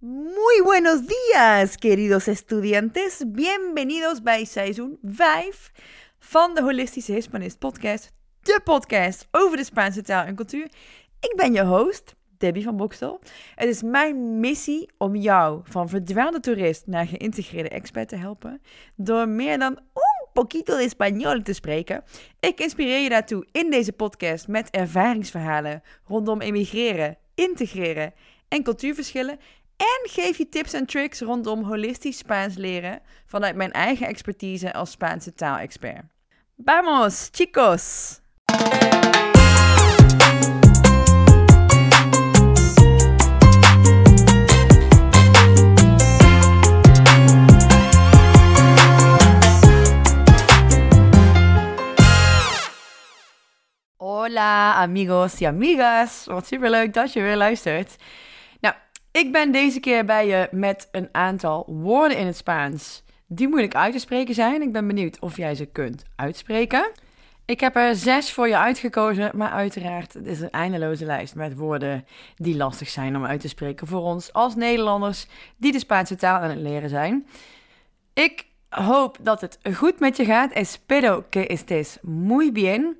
Muy buenos días, queridos estudiantes. Bienvenidos bij seizoen 5 van de Holistische Hispanist podcast. De podcast over de Spaanse taal en cultuur. Ik ben je host, Debbie van Bokstel. Het is mijn missie om jou van verdwaalde toerist naar geïntegreerde expert te helpen. Door meer dan un poquito de español te spreken. Ik inspireer je daartoe in deze podcast met ervaringsverhalen rondom emigreren, integreren en cultuurverschillen. En geef je tips en tricks rondom holistisch Spaans leren vanuit mijn eigen expertise als Spaanse taalexpert. Vamos, chicos! Hola amigos y amigas. Wat superleuk dat je weer luistert. Ik ben deze keer bij je met een aantal woorden in het Spaans die moeilijk uit te spreken zijn. Ik ben benieuwd of jij ze kunt uitspreken. Ik heb er zes voor je uitgekozen, maar uiteraard het is een eindeloze lijst met woorden die lastig zijn om uit te spreken voor ons als Nederlanders die de Spaanse taal aan het leren zijn. Ik hoop dat het goed met je gaat. Espero que estés muy bien.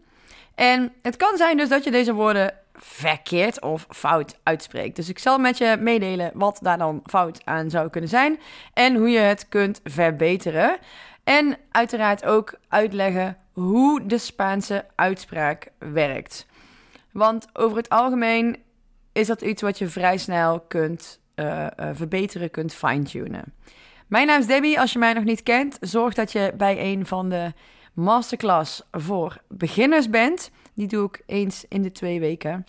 En het kan zijn dus dat je deze woorden verkeerd of fout uitspreekt. Dus ik zal met je meedelen wat daar dan fout aan zou kunnen zijn en hoe je het kunt verbeteren. En uiteraard ook uitleggen hoe de Spaanse uitspraak werkt. Want over het algemeen is dat iets wat je vrij snel kunt uh, uh, verbeteren, kunt fine-tunen. Mijn naam is Debbie. Als je mij nog niet kent, zorg dat je bij een van de masterclass voor beginners bent. Die doe ik eens in de twee weken.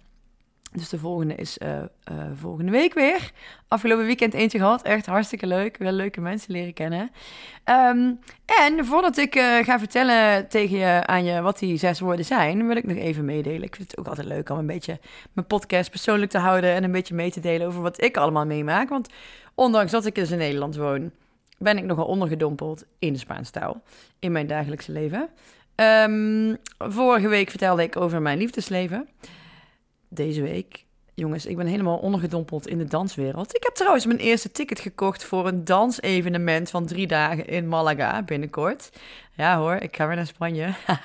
Dus de volgende is uh, uh, volgende week weer. Afgelopen weekend eentje gehad. Echt hartstikke leuk. Wel leuke mensen leren kennen. Um, en voordat ik uh, ga vertellen tegen je, aan je wat die zes woorden zijn, wil ik nog even meedelen. Ik vind het ook altijd leuk om een beetje mijn podcast persoonlijk te houden en een beetje mee te delen over wat ik allemaal meemaak. Want ondanks dat ik dus in Nederland woon, ben ik nogal ondergedompeld in de Spaanse taal in mijn dagelijkse leven. Um, vorige week vertelde ik over mijn liefdesleven. Deze week, jongens, ik ben helemaal ondergedompeld in de danswereld. Ik heb trouwens mijn eerste ticket gekocht voor een dansevenement van drie dagen in Malaga binnenkort. Ja hoor, ik ga weer naar Spanje.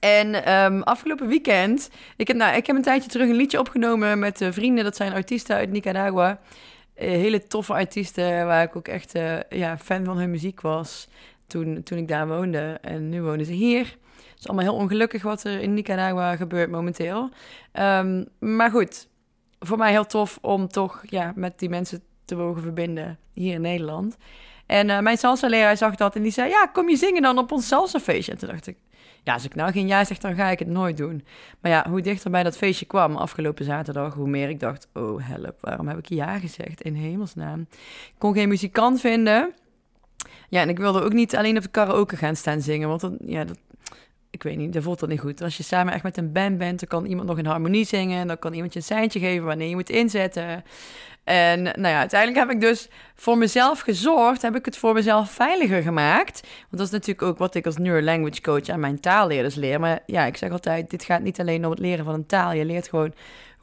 En um, afgelopen weekend, ik heb, nou, ik heb een tijdje terug een liedje opgenomen met uh, vrienden. Dat zijn artiesten uit Nicaragua. Uh, hele toffe artiesten waar ik ook echt uh, ja, fan van hun muziek was toen, toen ik daar woonde. En nu wonen ze hier. Het is allemaal heel ongelukkig wat er in Nicaragua gebeurt momenteel. Um, maar goed, voor mij heel tof om toch ja, met die mensen te mogen verbinden hier in Nederland. En uh, mijn salsa-leraar zag dat en die zei: Ja, kom je zingen dan op ons salsa-feestje? En toen dacht ik: Ja, als ik nou geen ja zeg, dan ga ik het nooit doen. Maar ja, hoe dichter bij dat feestje kwam afgelopen zaterdag, hoe meer ik dacht: Oh, help, waarom heb ik ja gezegd? In hemelsnaam. Ik kon geen muzikant vinden. Ja, en ik wilde ook niet alleen op de karaoke gaan staan zingen, want dat, ja, dat, ik weet niet, dat voelt dat niet goed. Als je samen echt met een band bent, dan kan iemand nog in harmonie zingen, dan kan iemand je een seintje geven wanneer je moet inzetten. En nou ja, uiteindelijk heb ik dus voor mezelf gezorgd, heb ik het voor mezelf veiliger gemaakt. Want dat is natuurlijk ook wat ik als neurolanguage coach aan mijn taalleerders leer. Maar ja, ik zeg altijd, dit gaat niet alleen om het leren van een taal. Je leert gewoon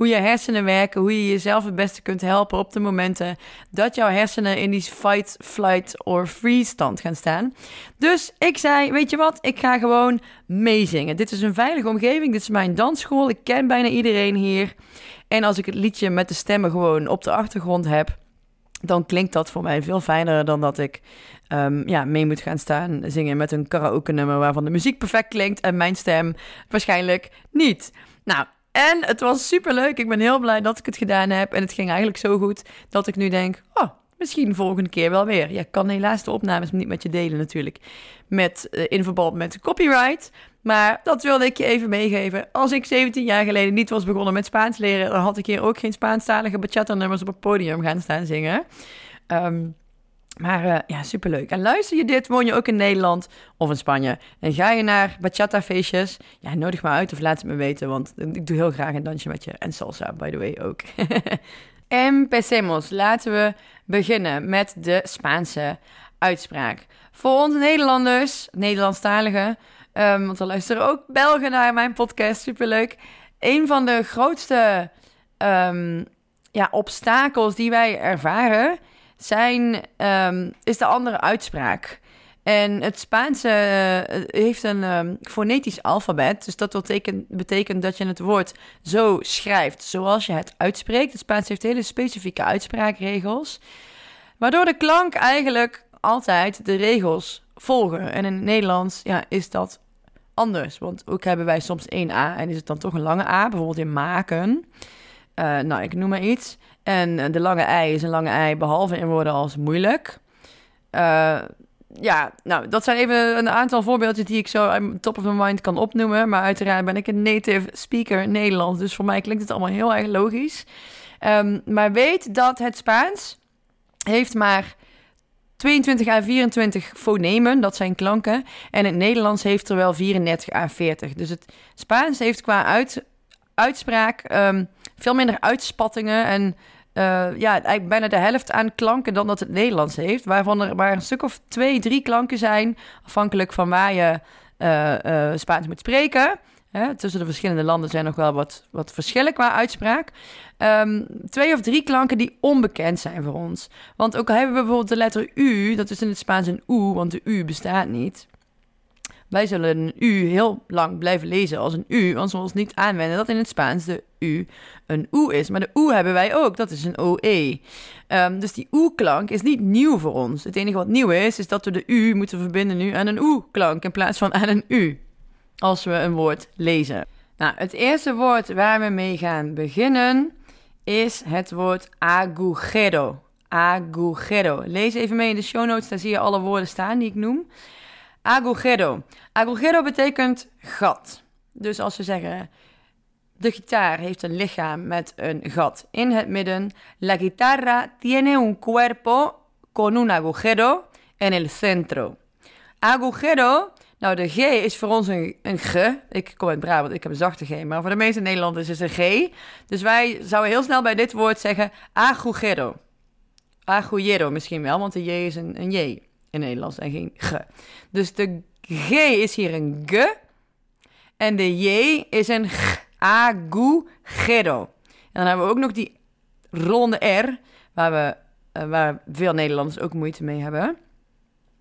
hoe je hersenen werken, hoe je jezelf het beste kunt helpen op de momenten dat jouw hersenen in die fight, flight or freeze stand gaan staan. Dus ik zei, weet je wat, ik ga gewoon meezingen. Dit is een veilige omgeving, dit is mijn dansschool, ik ken bijna iedereen hier. En als ik het liedje met de stemmen gewoon op de achtergrond heb, dan klinkt dat voor mij veel fijner dan dat ik um, ja, mee moet gaan staan zingen met een karaoke nummer waarvan de muziek perfect klinkt en mijn stem waarschijnlijk niet. Nou, en het was super leuk. Ik ben heel blij dat ik het gedaan heb. En het ging eigenlijk zo goed dat ik nu denk: oh, misschien volgende keer wel weer. Ja, ik kan helaas de opnames niet met je delen natuurlijk. Met, uh, in verband met copyright. Maar dat wilde ik je even meegeven. Als ik 17 jaar geleden niet was begonnen met Spaans leren, dan had ik hier ook geen Spaanstalige bachata-nummers op het podium gaan staan zingen. Um, maar uh, ja, superleuk. En luister je dit, woon je ook in Nederland of in Spanje en ga je naar bachata-feestjes, ja, nodig me uit of laat het me weten, want ik doe heel graag een dansje met je. En salsa, by the way, ook. Empecemos. Laten we beginnen met de Spaanse uitspraak. Voor ons Nederlanders, Nederlandstaligen, um, want er luisteren ook Belgen naar mijn podcast, superleuk. Een van de grootste um, ja, obstakels die wij ervaren zijn, ehm, is de andere uitspraak. En het Spaanse eh, heeft een um, fonetisch alfabet. Dus dat betekent, betekent dat je het woord zo schrijft zoals je het uitspreekt. Het Spaans heeft hele specifieke uitspraakregels. Waardoor de klank eigenlijk altijd de regels volgen. En in het Nederlands ja, is dat anders. Want ook hebben wij soms één A en is het dan toch een lange A. Bijvoorbeeld in maken. Uh, nou, ik noem maar iets. En de lange ei is een lange ei, behalve in woorden als moeilijk. Uh, ja, nou, dat zijn even een aantal voorbeeldjes die ik zo top of my mind kan opnoemen. Maar uiteraard ben ik een native speaker Nederlands, dus voor mij klinkt het allemaal heel erg logisch. Um, maar weet dat het Spaans heeft maar 22 à 24 fonemen, dat zijn klanken. En het Nederlands heeft er wel 34 à 40. Dus het Spaans heeft qua uit, uitspraak um, veel minder uitspattingen en uh, ja, bijna de helft aan klanken dan dat het Nederlands heeft. Waarvan er maar een stuk of twee, drie klanken zijn, afhankelijk van waar je uh, uh, Spaans moet spreken. Hè, tussen de verschillende landen zijn nog wel wat, wat verschillen qua uitspraak. Um, twee of drie klanken die onbekend zijn voor ons. Want ook al hebben we bijvoorbeeld de letter U, dat is in het Spaans een U, want de U bestaat niet. Wij zullen een U heel lang blijven lezen als een U, want we ons niet aanwennen dat in het Spaans de U een OE is. Maar de OE hebben wij ook, dat is een OE. Um, dus die OE-klank is niet nieuw voor ons. Het enige wat nieuw is, is dat we de U moeten verbinden nu aan een OE-klank in plaats van aan een U. Als we een woord lezen. Nou, het eerste woord waar we mee gaan beginnen is het woord agujero. Agujero. Lees even mee in de show notes, daar zie je alle woorden staan die ik noem. Agujero. Agujero betekent gat. Dus als we zeggen, de gitaar heeft een lichaam met een gat in het midden. La guitarra tiene un cuerpo con un agujero en el centro. Agujero, nou de G is voor ons een, een G. Ik kom uit Brabant, ik heb een zachte G, maar voor de meeste Nederlanders is het een G. Dus wij zouden heel snel bij dit woord zeggen agujero. Agujero misschien wel, want de J is een, een J in Nederlands en geen G. Dus de G is hier een G en de J is een G. Agujero. En dan hebben we ook nog die ronde R, waar, we, uh, waar veel Nederlanders ook moeite mee hebben.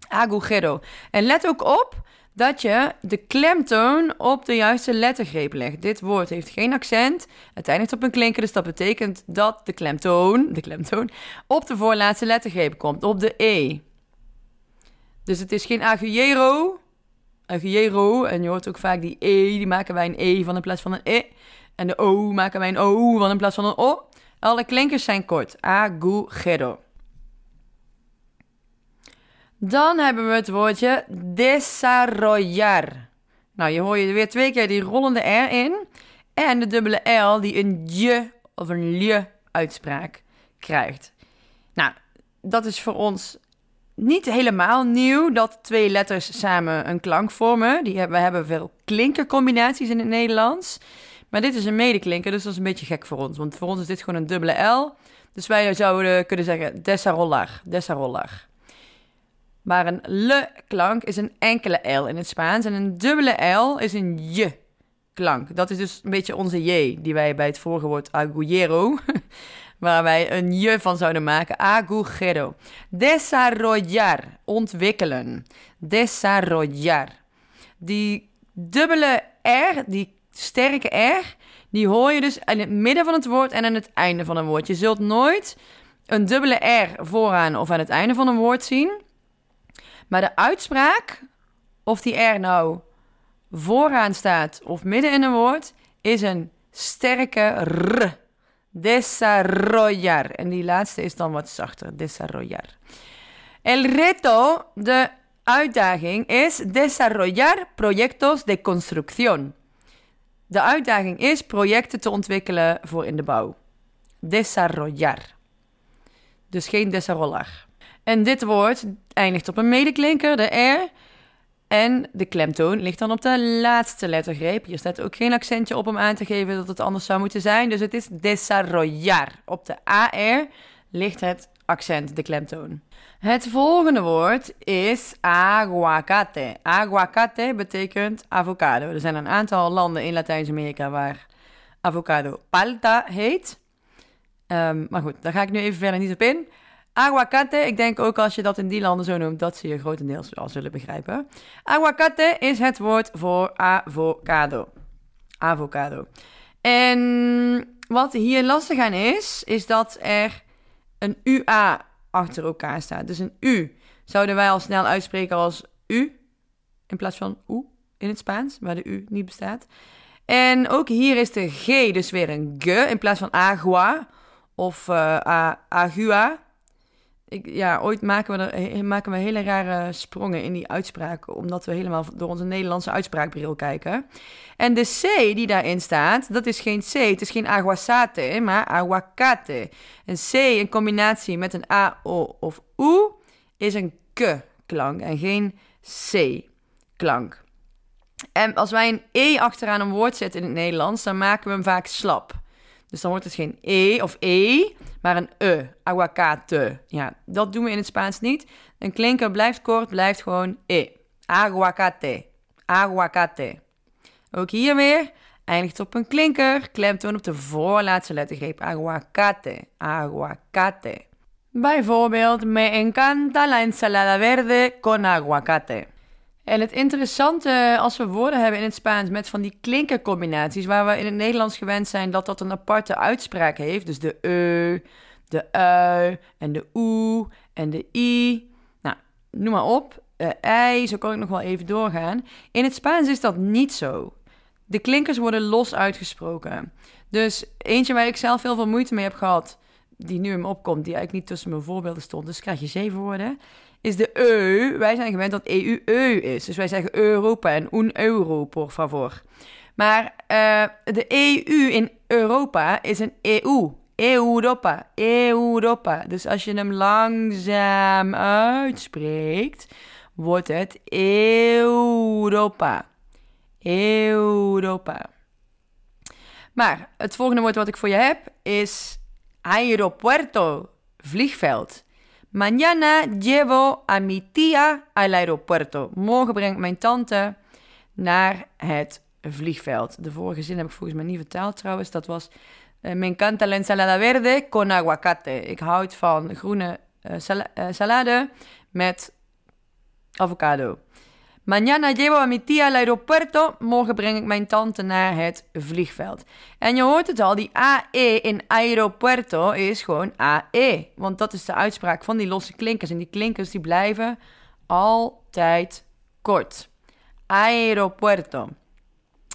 Agujero. En let ook op dat je de klemtoon op de juiste lettergreep legt. Dit woord heeft geen accent. Het eindigt op een klinker, dus dat betekent dat de klemtoon, de klemtoon op de voorlaatste lettergreep komt, op de E. Dus het is geen agujero, agujero. En je hoort ook vaak die E, die maken wij een E van in plaats van een E. En de O maken wij een O van in plaats van een O. Alle klinkers zijn kort. Agujero. Dan hebben we het woordje desarrollar. Nou, je hoort je weer twee keer die rollende R in. En de dubbele L die een j of een lje uitspraak krijgt. Nou, dat is voor ons niet helemaal nieuw dat twee letters samen een klank vormen. Die hebben, we hebben veel klinkercombinaties in het Nederlands. Maar dit is een medeklinker, dus dat is een beetje gek voor ons. Want voor ons is dit gewoon een dubbele L. Dus wij zouden kunnen zeggen desarrollar, desarrollar. Maar een L-klank is een enkele L in het Spaans. En een dubbele L is een J-klank. Dat is dus een beetje onze J, die wij bij het vorige woord agujero, waar wij een J van zouden maken. Agujero. Desarrollar, ontwikkelen. Desarrollar. Die dubbele R, die sterke R, die hoor je dus in het midden van het woord en aan het einde van een woord. Je zult nooit een dubbele R vooraan of aan het einde van een woord zien. Maar de uitspraak, of die R nou vooraan staat of midden in een woord, is een sterke R. Desarrollar. En die laatste is dan wat zachter. Desarrollar. El reto, de uitdaging, is desarrollar proyectos de construcción. De uitdaging is projecten te ontwikkelen voor in de bouw. Desarrollar. Dus geen desarrollar. En dit woord eindigt op een medeklinker, de R. En de klemtoon ligt dan op de laatste lettergreep. Hier staat ook geen accentje op om aan te geven dat het anders zou moeten zijn. Dus het is desarrollar. Op de AR ligt het accent, de klemtoon. Het volgende woord is aguacate. Aguacate betekent avocado. Er zijn een aantal landen in Latijns-Amerika waar avocado palta heet. Ehm, maar goed, daar ga ik nu even verder niet op in. Aguacate, ik denk ook als je dat in die landen zo noemt, dat ze je grotendeels wel zullen begrijpen. Aguacate is het woord voor avocado. Avocado. En wat hier lastig aan is, is dat er een UA achter elkaar staat. Dus een U zouden wij al snel uitspreken als U in plaats van U in het Spaans, waar de U niet bestaat. En ook hier is de G dus weer een G in plaats van agua of uh, agua. Ja, ooit maken we, maken we hele rare sprongen in die uitspraken, omdat we helemaal door onze Nederlandse uitspraakbril kijken. En de C die daarin staat, dat is geen C, het is geen aguasate, maar aguacate. Een C in combinatie met een A, O of U is een K-klank en geen C-klank. En als wij een E achteraan een woord zetten in het Nederlands, dan maken we hem vaak slap. Dus dan wordt het geen E of E, maar een E. Aguacate. Ja, dat doen we in het Spaans niet. Een klinker blijft kort, blijft gewoon E. Aguacate. Aguacate. Ook hier weer eindigt op een klinker. Klemtoon op de voorlaatste lettergreep. Aguacate. Aguacate. Bijvoorbeeld, me encanta la ensalada verde con aguacate. En het interessante als we woorden hebben in het Spaans met van die klinkercombinaties, waar we in het Nederlands gewend zijn dat dat een aparte uitspraak heeft, dus de e, de ui en de oe en de i. Nou, noem maar op. Uh, ei, zo kan ik nog wel even doorgaan. In het Spaans is dat niet zo. De klinkers worden los uitgesproken. Dus eentje waar ik zelf heel veel moeite mee heb gehad, die nu in me opkomt, die eigenlijk niet tussen mijn voorbeelden stond, dus krijg je zeven woorden is de EU. Wij zijn gewend dat EU EU is. Dus wij zeggen Europa en un euro, por favor. Maar uh, de EU in Europa is een EU. Europa, Europa. Dus als je hem langzaam uitspreekt, wordt het Europa. Europa. Maar het volgende woord wat ik voor je heb is aeropuerto, vliegveld. Mañana llevo a mi tía al aeropuerto. Morgen brengt mijn tante naar het vliegveld. De vorige zin heb ik volgens mij niet vertaald trouwens. Dat was... Uh, me encanta la ensalada verde con aguacate. Ik houd van groene sal uh, salade met avocado. Mañana llevo a mi tía al aeropuerto. Morgen breng ik mijn tante naar het vliegveld. En je hoort het al, die AE in aeropuerto is gewoon AE. Want dat is de uitspraak van die losse klinkers. En die klinkers die blijven altijd kort. Aeropuerto.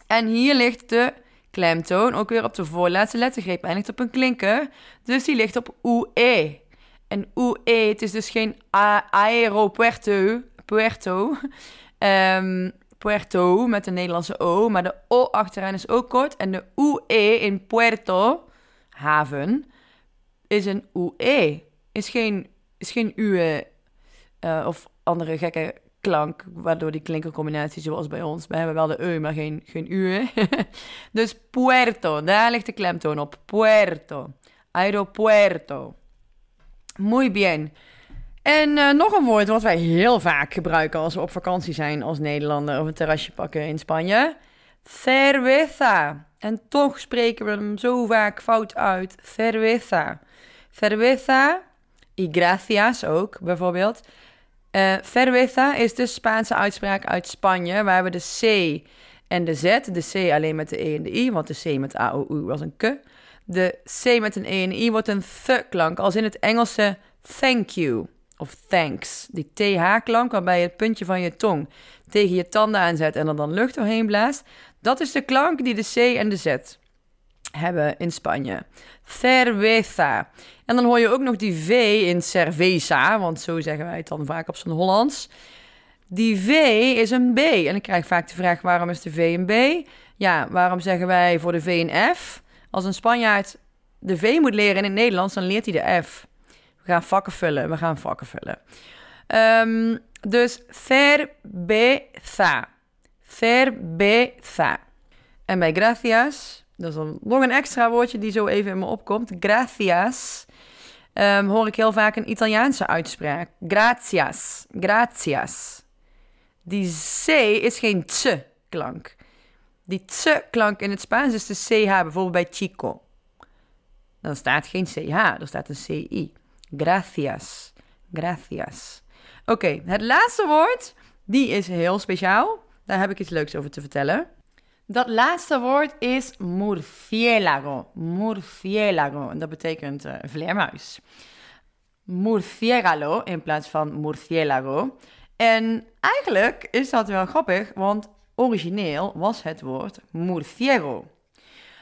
En hier ligt de klemtoon ook weer op de voorlaatste lettergreep. Eindigt op een klinker. Dus die ligt op UE. En UE, het is dus geen aeropuerto. Puerto. Um, Puerto met de Nederlandse O, maar de O achteraan is ook kort. En de UE in Puerto, haven, is een UE. Is geen, is geen UE uh, of andere gekke klank, waardoor die klinkercombinatie zoals bij ons. We hebben wel de E, maar geen, geen UE. dus Puerto, daar ligt de klemtoon op. Puerto. Aeropuerto. Muy bien. En uh, nog een woord wat wij heel vaak gebruiken als we op vakantie zijn als Nederlander of een terrasje pakken in Spanje. Cerveza. En toch spreken we hem zo vaak fout uit. Cerveza. Cerveza y gracias ook bijvoorbeeld. Uh, cerveza is de Spaanse uitspraak uit Spanje, waar we de C en de Z, de C alleen met de E en de I, want de C met A, O, U was een K. De C met een E en I wordt een th-klank, als in het Engelse thank you of thanks. Die TH-klank waarbij je het puntje van je tong tegen je tanden aanzet en er dan lucht doorheen blaast. Dat is de klank die de C en de Z hebben in Spanje. Cerveza. En dan hoor je ook nog die V in cerveza, want zo zeggen wij het dan vaak op zijn Hollands. Die V is een B. En ik krijg vaak de vraag: waarom is de V een B? Ja, waarom zeggen wij voor de V een F? Als een Spanjaard de V moet leren in het Nederlands, dan leert hij de F. We gaan vakken vullen. We gaan vakken vullen. Um, dus cerveza. Cerveza. En bij gracias, dat is nog een extra woordje die zo even in me opkomt. Gracias. Um, hoor ik heel vaak een Italiaanse uitspraak. Gracias. Gracias. Die C is geen ts-klank. Die ts-klank in het Spaans is de CH, bijvoorbeeld bij chico. Dan staat geen CH, er staat een CI. Gracias. Gracias. Oké, het laatste woord, die is heel speciaal. Daar heb ik iets leuks over te vertellen. Dat laatste woord is murciélago. Murciélago. En dat betekent uh, vleermuis. Murciélago in plaats van murciélago. En eigenlijk is dat wel grappig, want origineel was het woord murciego.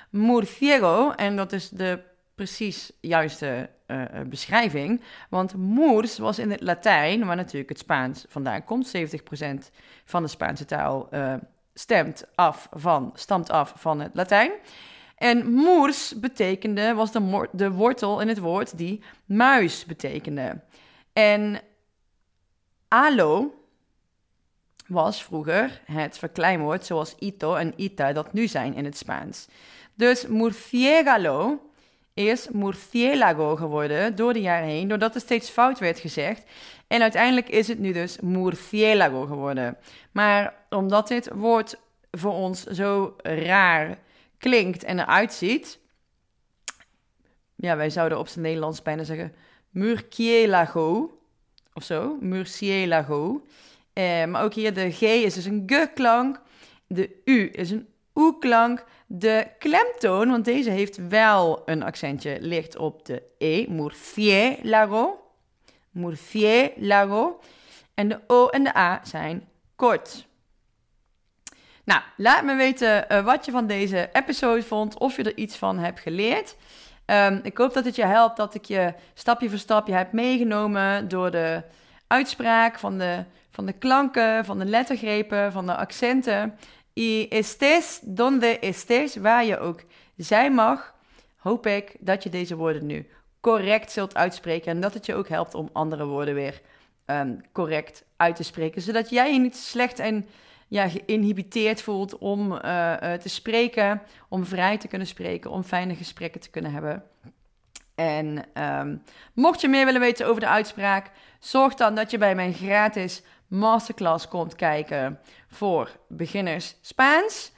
Murciego, en dat is de precies juiste uh, beschrijving. Want moers was in het Latijn, waar natuurlijk het Spaans vandaan komt. 70% van de Spaanse taal uh, stemt af van, stamt af van het Latijn. En moers betekende, was de, de wortel in het woord die muis betekende. En alo was vroeger het verkleinwoord zoals ito en ita dat nu zijn in het Spaans. Dus murciégalo is murciélago geworden door de jaren heen, doordat er steeds fout werd gezegd. En uiteindelijk is het nu dus murciélago geworden. Maar omdat dit woord voor ons zo raar klinkt en eruit ziet, ja, wij zouden op zijn Nederlands bijna zeggen murciélago of zo, murciélago. Eh, maar ook hier de G is dus een G-klank, de U is een U-klank. De klemtoon, want deze heeft wel een accentje, ligt op de E, murciélago. Murciélago. En de O en de A zijn kort. Nou, laat me weten uh, wat je van deze episode vond, of je er iets van hebt geleerd. Um, ik hoop dat het je helpt, dat ik je stapje voor stapje heb meegenomen door de uitspraak van de, van de klanken, van de lettergrepen, van de accenten. Y estés donde estés, waar je ook zijn mag, hoop ik dat je deze woorden nu correct zult uitspreken. En dat het je ook helpt om andere woorden weer um, correct uit te spreken. Zodat jij je niet slecht en ja, geïnhibiteerd voelt om uh, uh, te spreken, om vrij te kunnen spreken, om fijne gesprekken te kunnen hebben. En um, mocht je meer willen weten over de uitspraak, zorg dan dat je bij mijn gratis masterclass komt kijken voor beginners Spaans.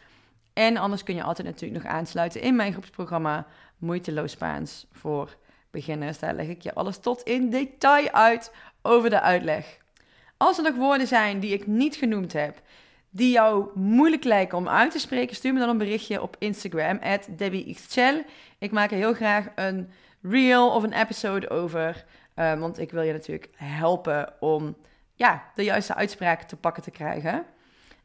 En anders kun je altijd natuurlijk nog aansluiten in mijn groepsprogramma Moeiteloos Spaans voor beginners. Daar leg ik je alles tot in detail uit over de uitleg. Als er nog woorden zijn die ik niet genoemd heb, die jou moeilijk lijken om uit te spreken, stuur me dan een berichtje op Instagram, DebbieXChell. Ik maak er heel graag een reel of een episode over, uh, want ik wil je natuurlijk helpen om ja, de juiste uitspraken te pakken te krijgen.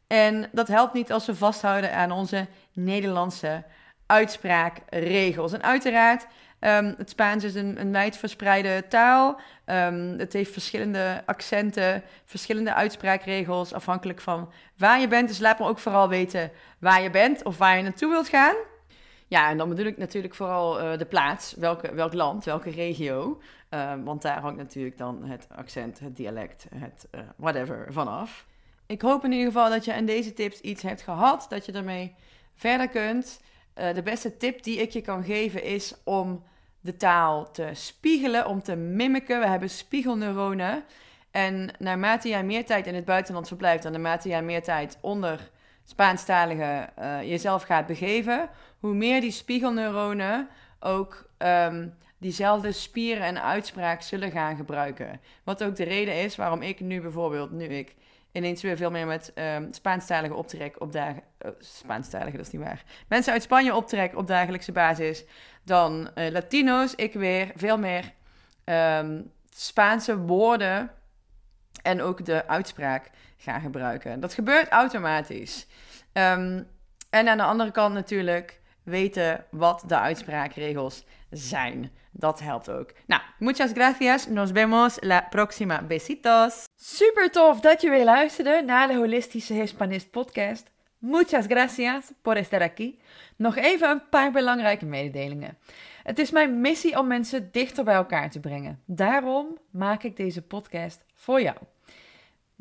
En dat helpt niet als we vasthouden aan onze Nederlandse uitspraakregels. En uiteraard, um, het Spaans is een, een wijdverspreide taal. Um, het heeft verschillende accenten, verschillende uitspraakregels, afhankelijk van waar je bent. Dus laat me ook vooral weten waar je bent of waar je naartoe wilt gaan. Ja, en dan bedoel ik natuurlijk vooral uh, de plaats, welke, welk land, welke regio. Uh, want daar hangt natuurlijk dan het accent, het dialect, het uh, whatever vanaf. Ik hoop in ieder geval dat je in deze tips iets hebt gehad, dat je ermee verder kunt. de beste tip die ik je kan geven is om de taal te spiegelen, om te mimiken. We hebben spiegelneuronen. En naarmate jij meer tijd in het buitenland verblijft en naarmate jij meer tijd onder Spaanstalige uh, jezelf gaat begeven, hoe meer die spiegelneuronen ook um, diezelfde spieren en uitspraak zullen gaan gebruiken. Wat ook de reden is waarom ik nu bijvoorbeeld, nu ik ineens weer veel meer met um, Spaanstalige optrek op dagen... Oh, Spaanstalige, dat is niet waar. Mensen uit Spanje optrek op dagelijkse basis dan uh, Latino's. Ik weer veel meer um, Spaanse woorden en ook de uitspraak ga gebruiken. Dat gebeurt automatisch. Um, en aan de andere kant natuurlijk weten wat de uitspraakregels zijn. Dat helpt ook. Nou, muchas gracias. Nos vemos la próxima. Besitos. Super tof dat je weer luisterde naar de Holistische Hispanist podcast. Muchas gracias por estar aquí. Nog even een paar belangrijke mededelingen. Het is mijn missie om mensen dichter bij elkaar te brengen. Daarom maak ik deze podcast voor jou.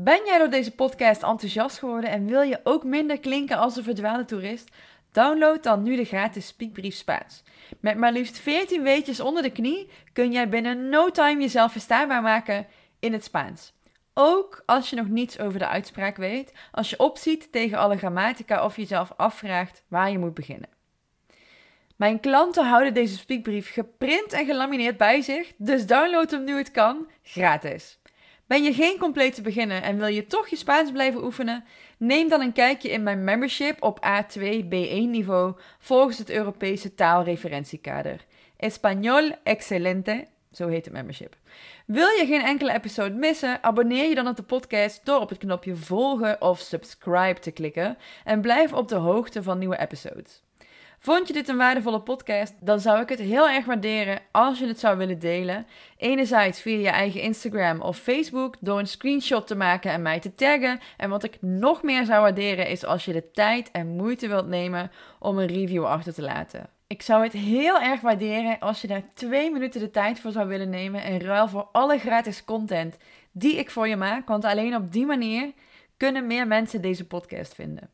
Ben jij door deze podcast enthousiast geworden en wil je ook minder klinken als een verdwaalde toerist? Download dan nu de gratis Speakbrief Spaans. Met maar liefst 14 weetjes onder de knie kun jij binnen no time jezelf verstaanbaar maken in het Spaans. Ook als je nog niets over de uitspraak weet, als je opziet tegen alle grammatica of jezelf afvraagt waar je moet beginnen. Mijn klanten houden deze speakbrief geprint en gelamineerd bij zich, dus download hem nu het kan, gratis. Ben je geen complete beginner en wil je toch je Spaans blijven oefenen? Neem dan een kijkje in mijn membership op A2 B1 niveau volgens het Europese taalreferentiekader. Español Excelente, zo heet het membership. Wil je geen enkele episode missen? Abonneer je dan op de podcast door op het knopje volgen of subscribe te klikken en blijf op de hoogte van nieuwe episodes. Vond je dit een waardevolle podcast? Dan zou ik het heel erg waarderen als je het zou willen delen. Enerzijds via je eigen Instagram of Facebook door een screenshot te maken en mij te taggen. En wat ik nog meer zou waarderen is als je de tijd en moeite wilt nemen om een review achter te laten. Ik zou het heel erg waarderen als je daar twee minuten de tijd voor zou willen nemen in ruil voor alle gratis content die ik voor je maak. Want alleen op die manier kunnen meer mensen deze podcast vinden.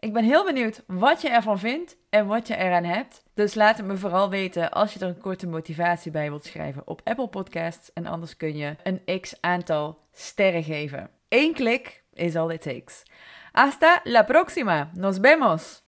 Ik ben heel benieuwd wat je ervan vindt en wat je eraan hebt. Dus laat het me vooral weten als je er een korte motivatie bij wilt schrijven op Apple Podcasts. En anders kun je een x aantal sterren geven. Eén klik is all it takes. Hasta la próxima. Nos vemos.